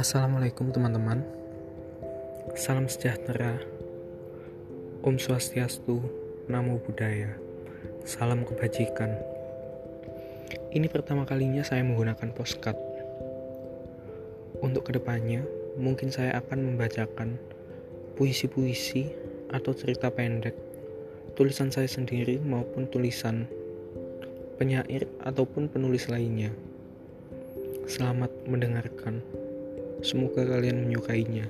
Assalamualaikum teman-teman. Salam sejahtera. Om Swastiastu Namo Buddhaya. Salam kebajikan. Ini pertama kalinya saya menggunakan postcard. Untuk ke depannya Mungkin saya akan membacakan Puisi-puisi Atau cerita pendek Tulisan saya sendiri maupun tulisan Penyair ataupun penulis lainnya. Selamat mendengarkan. Semoga kalian menyukainya.